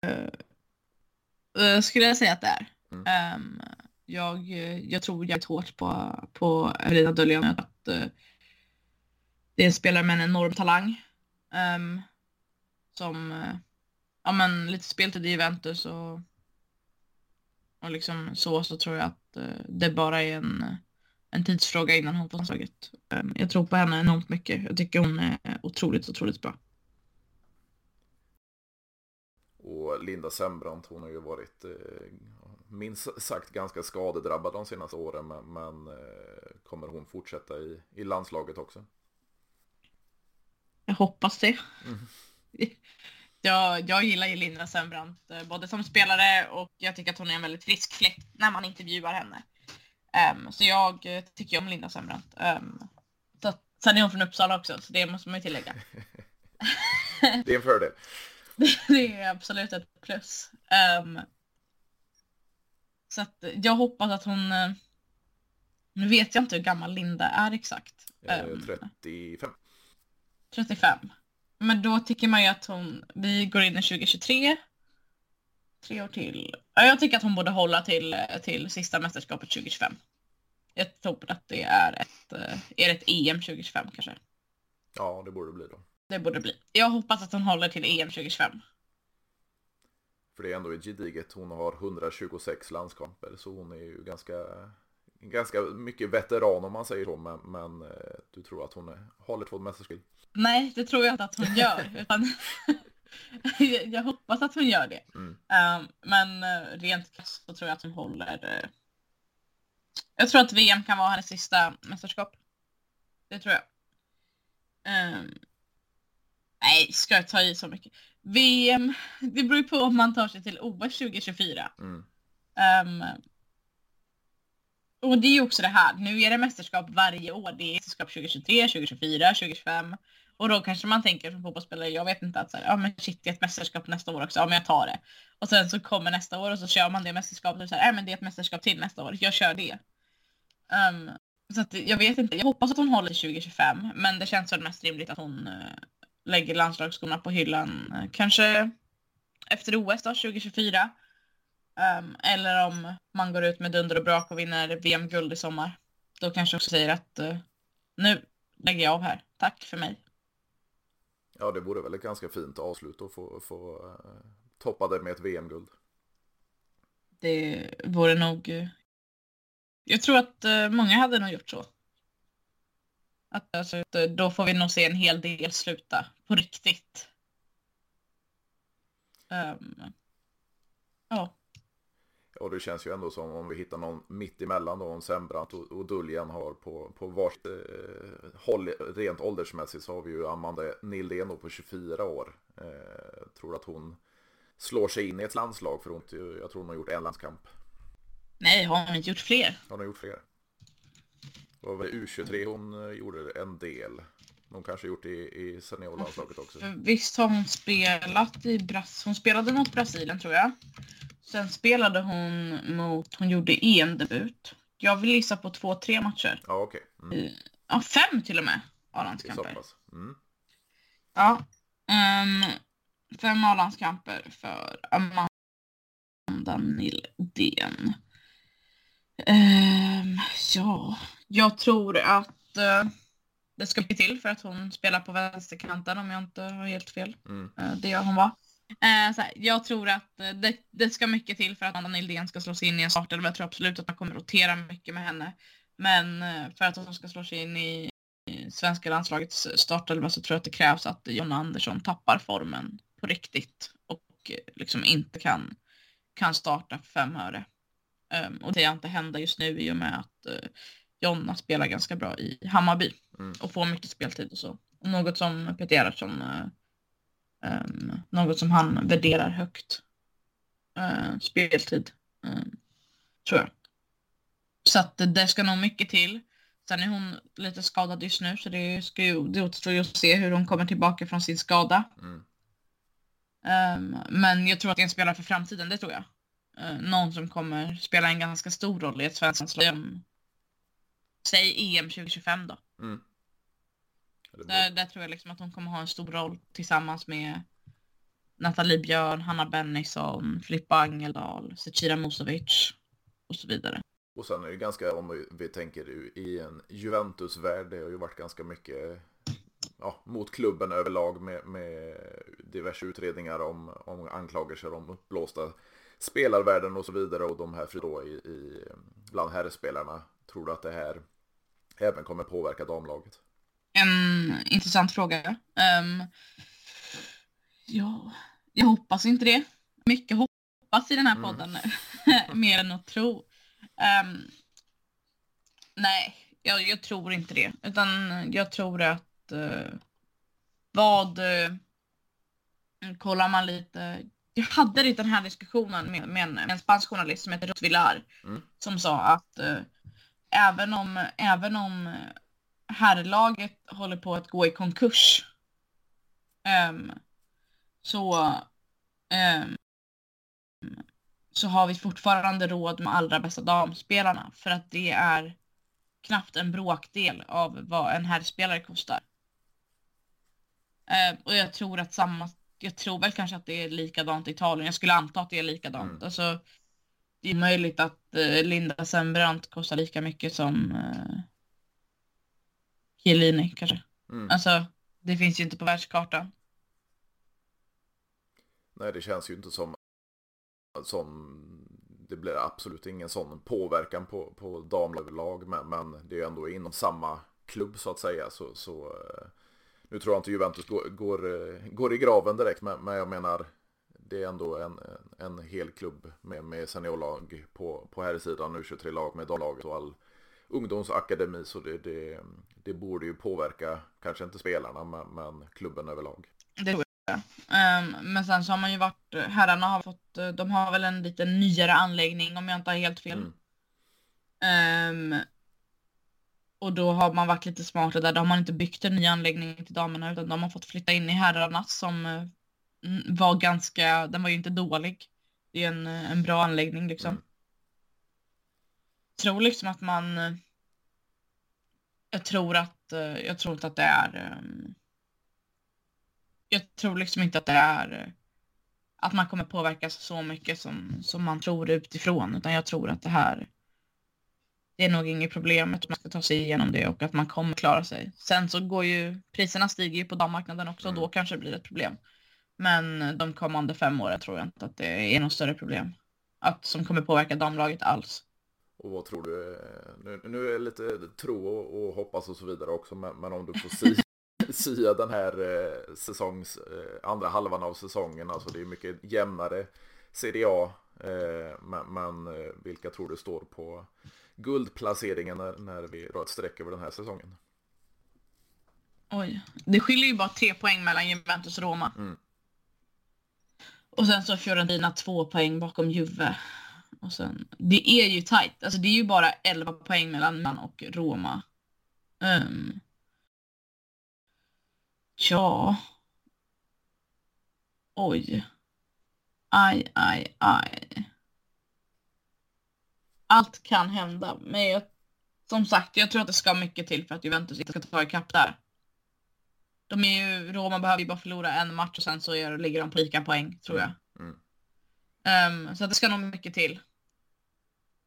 uh, skulle jag säga att det är. Mm. Um, jag, jag tror jävligt hårt på, på Evelina Döljan att uh, det är en spelare med en enorm talang. Um, som uh, ja, men lite speltid i Juventus och och liksom så, så tror jag att eh, det bara är en, en tidsfråga innan hon får landslaget. Um, jag tror på henne enormt mycket. Jag tycker hon är otroligt, otroligt bra. Och Linda Sembrant, hon har ju varit eh, minst sagt ganska skadedrabbad de senaste åren. Men, men eh, kommer hon fortsätta i, i landslaget också? Jag hoppas det. Mm. <laughs> jag, jag gillar ju Linda Sembrant eh, både som spelare och jag tycker att hon är en väldigt frisk fläkt när man intervjuar henne. Um, så jag tycker om Linda Sembrant. Um, så, sen är hon från Uppsala också, så det måste man ju tillägga. <laughs> det är en fördel. <laughs> det är absolut ett plus. Um, så att jag hoppas att hon... Uh, nu vet jag inte hur gammal Linda är exakt. 35. 35. Men då tycker man ju att hon, vi går in i 2023. Tre år till. Ja, jag tycker att hon borde hålla till, till sista mästerskapet 2025. Jag tror att det är ett, är ett EM 2025 kanske. Ja, det borde bli då. Det borde bli. Jag hoppas att hon håller till EM 2025. För det är ändå gediget. Hon har 126 landskamper så hon är ju ganska, ganska mycket veteran om man säger så. Men, men eh, du tror att hon är, håller två mästerskap? Nej, det tror jag inte att hon gör. <laughs> utan <laughs> jag hoppas att hon gör det. Mm. Um, men uh, rent krasst så tror jag att hon håller. Uh... Jag tror att VM kan vara hennes sista mästerskap. Det tror jag. Nej, ska jag ta i så mycket? VM, det beror ju på om man tar sig till OS 2024. Mm. Um, och det är ju också det här, nu är det mästerskap varje år. Det är mästerskap 2023, 2024, 2025. Och då kanske man tänker som fotbollsspelare, jag vet inte att så här, ja men shit det är ett mästerskap nästa år också, ja men jag tar det. Och sen så kommer nästa år och så kör man det mästerskapet och så här, ja men det är ett mästerskap till nästa år, jag kör det. Um, så att jag vet inte, jag hoppas att hon håller till 2025, men det känns väl mest rimligt att hon uh, lägger landslagsskorna på hyllan, uh, kanske efter OS då, 2024. Um, eller om man går ut med dunder och brak och vinner VM-guld i sommar. Då kanske också säger att uh, nu lägger jag av här. Tack för mig. Ja, det vore väl ett ganska fint avslut att få, få uh, toppa det med ett VM-guld. Det vore nog... Uh, jag tror att många hade nog gjort så. Att, alltså, då får vi nog se en hel del sluta på riktigt. Um, ja. Och det känns ju ändå som om vi hittar någon mitt emellan då, om Sembrant och, och Duljan har på, på vart eh, håll rent åldersmässigt så har vi ju Amanda Nildén på 24 år. Eh, tror att hon slår sig in i ett landslag för hon, jag tror hon har gjort en landskamp. Nej, har hon inte gjort fler? Hon har gjort fler. Var väl U23 hon eh, gjorde en del. Hon kanske gjort i, i seniorlandslaget också. Visst har hon spelat i Brasilien. Hon spelade mot Brasilien tror jag. Sen spelade hon mot, hon gjorde EM-debut. Jag vill gissa på två, tre matcher. Ja, okej. Okay. Mm. Ja, fem till och med A-landskamper. Mm. Ja. Um, fem A-landskamper för Amanda Nildén. Um, ja, jag tror att uh, det ska bli till för att hon spelar på vänsterkanten om jag inte har helt fel. Mm. Uh, det gör hon va? Så här, jag tror att det, det, ska mycket till för att Amanda Nildén ska slå sig in i en startelva. Jag tror absolut att man kommer rotera mycket med henne. Men för att hon ska slå sig in i, i svenska landslagets startelva så tror jag att det krävs att Jonna Andersson tappar formen på riktigt och liksom inte kan, kan starta för fem öre. Um, och det ser inte hända just nu i och med att uh, Jonna spelar ganska bra i Hammarby mm. och får mycket speltid och så. Och något som Peter Gerhardsson, um, något som han värderar högt. Uh, speltid, um, tror jag. Så att det ska nog mycket till. Sen är hon lite skadad just nu så det, ska ju, det återstår ju att se hur hon kommer tillbaka från sin skada. Mm. Um, men jag tror att det är en spelare för framtiden, det tror jag. Uh, någon som kommer spela en ganska stor roll i ett svenskt landslag. Säg EM 2025 då. Mm. Där, där, tror jag liksom att hon kommer ha en stor roll tillsammans med Nathalie Björn, Hanna Bennison, Filippa Angeldal, Zecira Musovic och så vidare. Och sen är det ganska, om vi tänker i en Juventus-värld, det har ju varit ganska mycket ja, mot klubben överlag med, med diverse utredningar om, om anklagelser om uppblåsta spelarvärden och så vidare och de här då i, i bland herrspelarna. Tror du att det här även kommer påverka damlaget? En intressant fråga. Um, ja, jag hoppas inte det. Mycket hoppas i den här mm. podden, mm. <laughs> mer än att tro. Um, nej, jag, jag, tror inte det. Utan jag tror att uh, vad... Uh, kollar man lite jag hade den här diskussionen med, med, en, med en spansk journalist som heter Ruth Villar. Mm. Som sa att uh, även om, även om herrlaget håller på att gå i konkurs. Um, så, um, så har vi fortfarande råd med allra bästa damspelarna. För att det är knappt en bråkdel av vad en herrspelare kostar. Uh, och jag tror att samma jag tror väl kanske att det är likadant i Italien. Jag skulle anta att det är likadant. Mm. Alltså, det är möjligt att eh, Linda Sembrant kostar lika mycket som eh, Chiellini kanske. Mm. Alltså, det finns ju inte på världskartan. Nej, det känns ju inte som, som det blir absolut ingen sån påverkan på, på damlag, men, men det är ju ändå inom samma klubb så att säga. Så, så eh, nu tror jag inte Juventus går, går, eh, går i graven direkt, men, men jag menar det är ändå en, en hel klubb med, med seniorlag på, på här sidan nu 23 lag med damlaget och all ungdomsakademi så det, det, det borde ju påverka, kanske inte spelarna, men, men klubben överlag. Det tror jag. Um, men sen så har man ju varit, herrarna har fått, de har väl en lite nyare anläggning om jag inte har helt fel. Mm. Um, och då har man varit lite smartare där. Då har man inte byggt en ny anläggning till damerna utan de har fått flytta in i herrarnas som var ganska, den var ju inte dålig. Det är en, eh, en bra anläggning liksom. Mm. Jag tror liksom att man eh, jag tror att, jag tror inte att det är jag tror liksom inte att det är att man kommer påverkas så mycket som, som man tror utifrån utan jag tror att det här det är nog inget problem att man ska ta sig igenom det och att man kommer klara sig. Sen så går ju priserna stiger ju på dammarknaden också och då mm. kanske det blir ett problem. Men de kommande fem åren tror jag inte att det är något större problem. Att som kommer påverka damlaget alls. Och vad tror du? Nu, nu är det lite tro och, och hoppas och så vidare också, men, men om du får sia, <laughs> sia den här eh, säsongs, eh, andra halvan av säsongen, alltså det är mycket jämnare CDA Eh, men, men eh, vilka tror du står på guldplaceringen när, när vi drar ett streck över den här säsongen? Oj, det skiljer ju bara tre poäng mellan Juventus och Roma. Mm. Och sen så Fiorentina två poäng bakom Juve. Och sen, det är ju tajt. Alltså det är ju bara 11 poäng mellan man och Roma. Ehm. Um, ja. Oj. Aj, aj, aj. Allt kan hända, men jag, som sagt, jag tror att det ska mycket till för att Juventus inte ska ta ikapp där. De är ju, Roma behöver ju bara förlora en match och sen så är, ligger de på lika poäng, tror jag. Mm. Um, så det ska nog mycket till.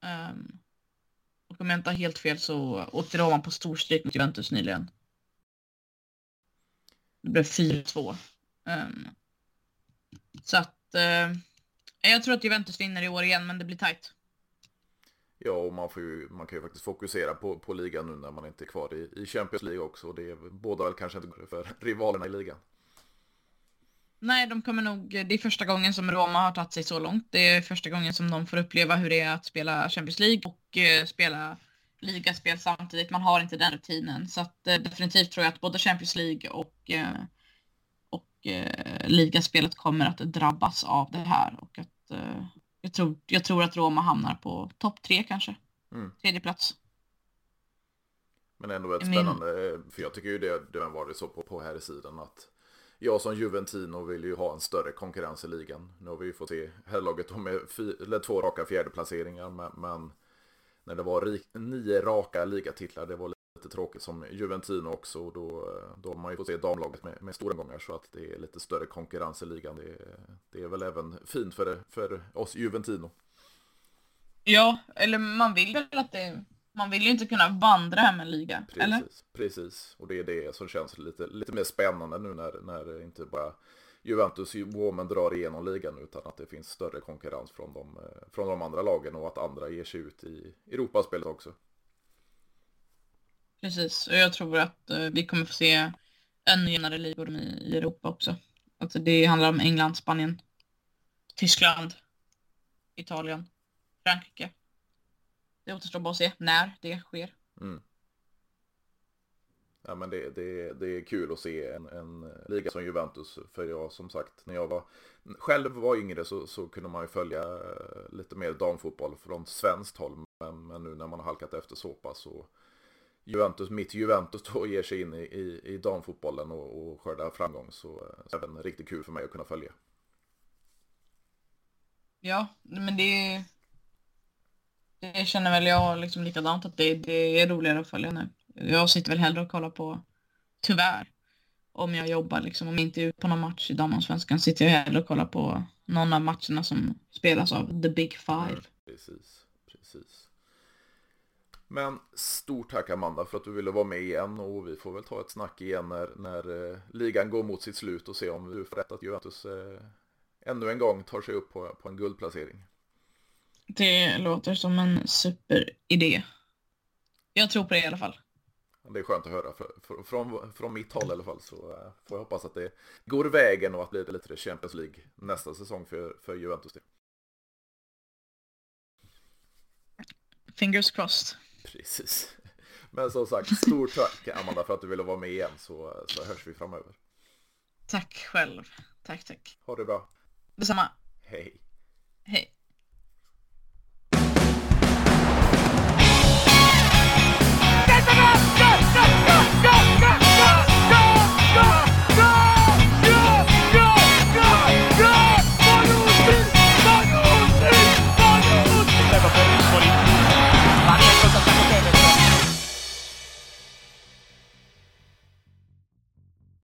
Um, och om jag inte har helt fel så åkte Roma på storstryk mot Juventus nyligen. Det blev 4-2. Um, ehm, så att uh, jag tror att Juventus vinner i år igen, men det blir tajt. Ja, och man, får ju, man kan ju faktiskt fokusera på, på ligan nu när man inte är kvar i, i Champions League också. Och Det är båda väl kanske inte för rivalerna i ligan. Nej, de kommer nog, det är första gången som Roma har tagit sig så långt. Det är första gången som de får uppleva hur det är att spela Champions League och eh, spela ligaspel samtidigt. Man har inte den rutinen. Så att, eh, definitivt tror jag att både Champions League och, eh, och ligaspelet kommer att drabbas av det här. Och att jag tror, jag tror att Roma hamnar på topp tre kanske. Mm. Tredje plats. Men ändå väldigt spännande, för jag tycker ju det, det har varit så på, på här i sidan att jag som Juventino vill ju ha en större konkurrens i ligan. Nu har vi ju fått se herrlaget med eller två raka fjärdeplaceringar, men, men när det var rik, nio raka ligatitlar, det var lite tråkigt som Juventino också. Och då, då har man ju fått se damlaget med, med stora gånger så att det är lite större konkurrens i ligan. Det, det är väl även fint för, för oss Juventino. Ja, eller man vill väl att det man vill ju inte kunna vandra hem en liga, precis, eller? Precis, och det är det som känns lite, lite mer spännande nu när, när inte bara Juventus Women drar igenom ligan utan att det finns större konkurrens från de, från de andra lagen och att andra ger sig ut i Europaspelet också. Precis, och jag tror att eh, vi kommer få se ännu jämnare ligor i, i Europa också. Alltså det handlar om England, Spanien, Tyskland, Italien, Frankrike. Det återstår bara att se när det sker. Mm. Ja men det, det, det är kul att se en, en liga som Juventus. För jag som sagt, när jag var själv var yngre så, så kunde man ju följa eh, lite mer damfotboll från svenskt håll. Men, men nu när man har halkat efter så pass så Juventus, mitt Juventus då ger sig in i, i, i damfotbollen och, och skördar framgång så, så är det även riktigt kul för mig att kunna följa. Ja, men det det känner väl jag liksom likadant att det, det är roligare att följa nu. Jag sitter väl hellre och kollar på, tyvärr, om jag jobbar liksom, om jag inte är ute på någon match i damallsvenskan sitter jag hellre och kollar på någon av matcherna som spelas av the big five. Mm, precis, precis. Men stort tack Amanda för att du ville vara med igen och vi får väl ta ett snack igen när, när eh, ligan går mot sitt slut och se om du får rätt att Juventus eh, ännu en gång tar sig upp på, på en guldplacering. Det låter som en superidé. Jag tror på det i alla fall. Det är skönt att höra. För, från, från mitt håll i alla fall så uh, får jag hoppas att det går vägen och att det blir lite Champions League nästa säsong för, för Juventus. Fingers crossed. Precis. <laughs> Men som sagt, stort tack Amanda för att du ville vara med igen så, så hörs vi framöver. Tack själv. Tack, tack. Ha det bra. Detsamma. Hej. Hej. Go, go, go, go!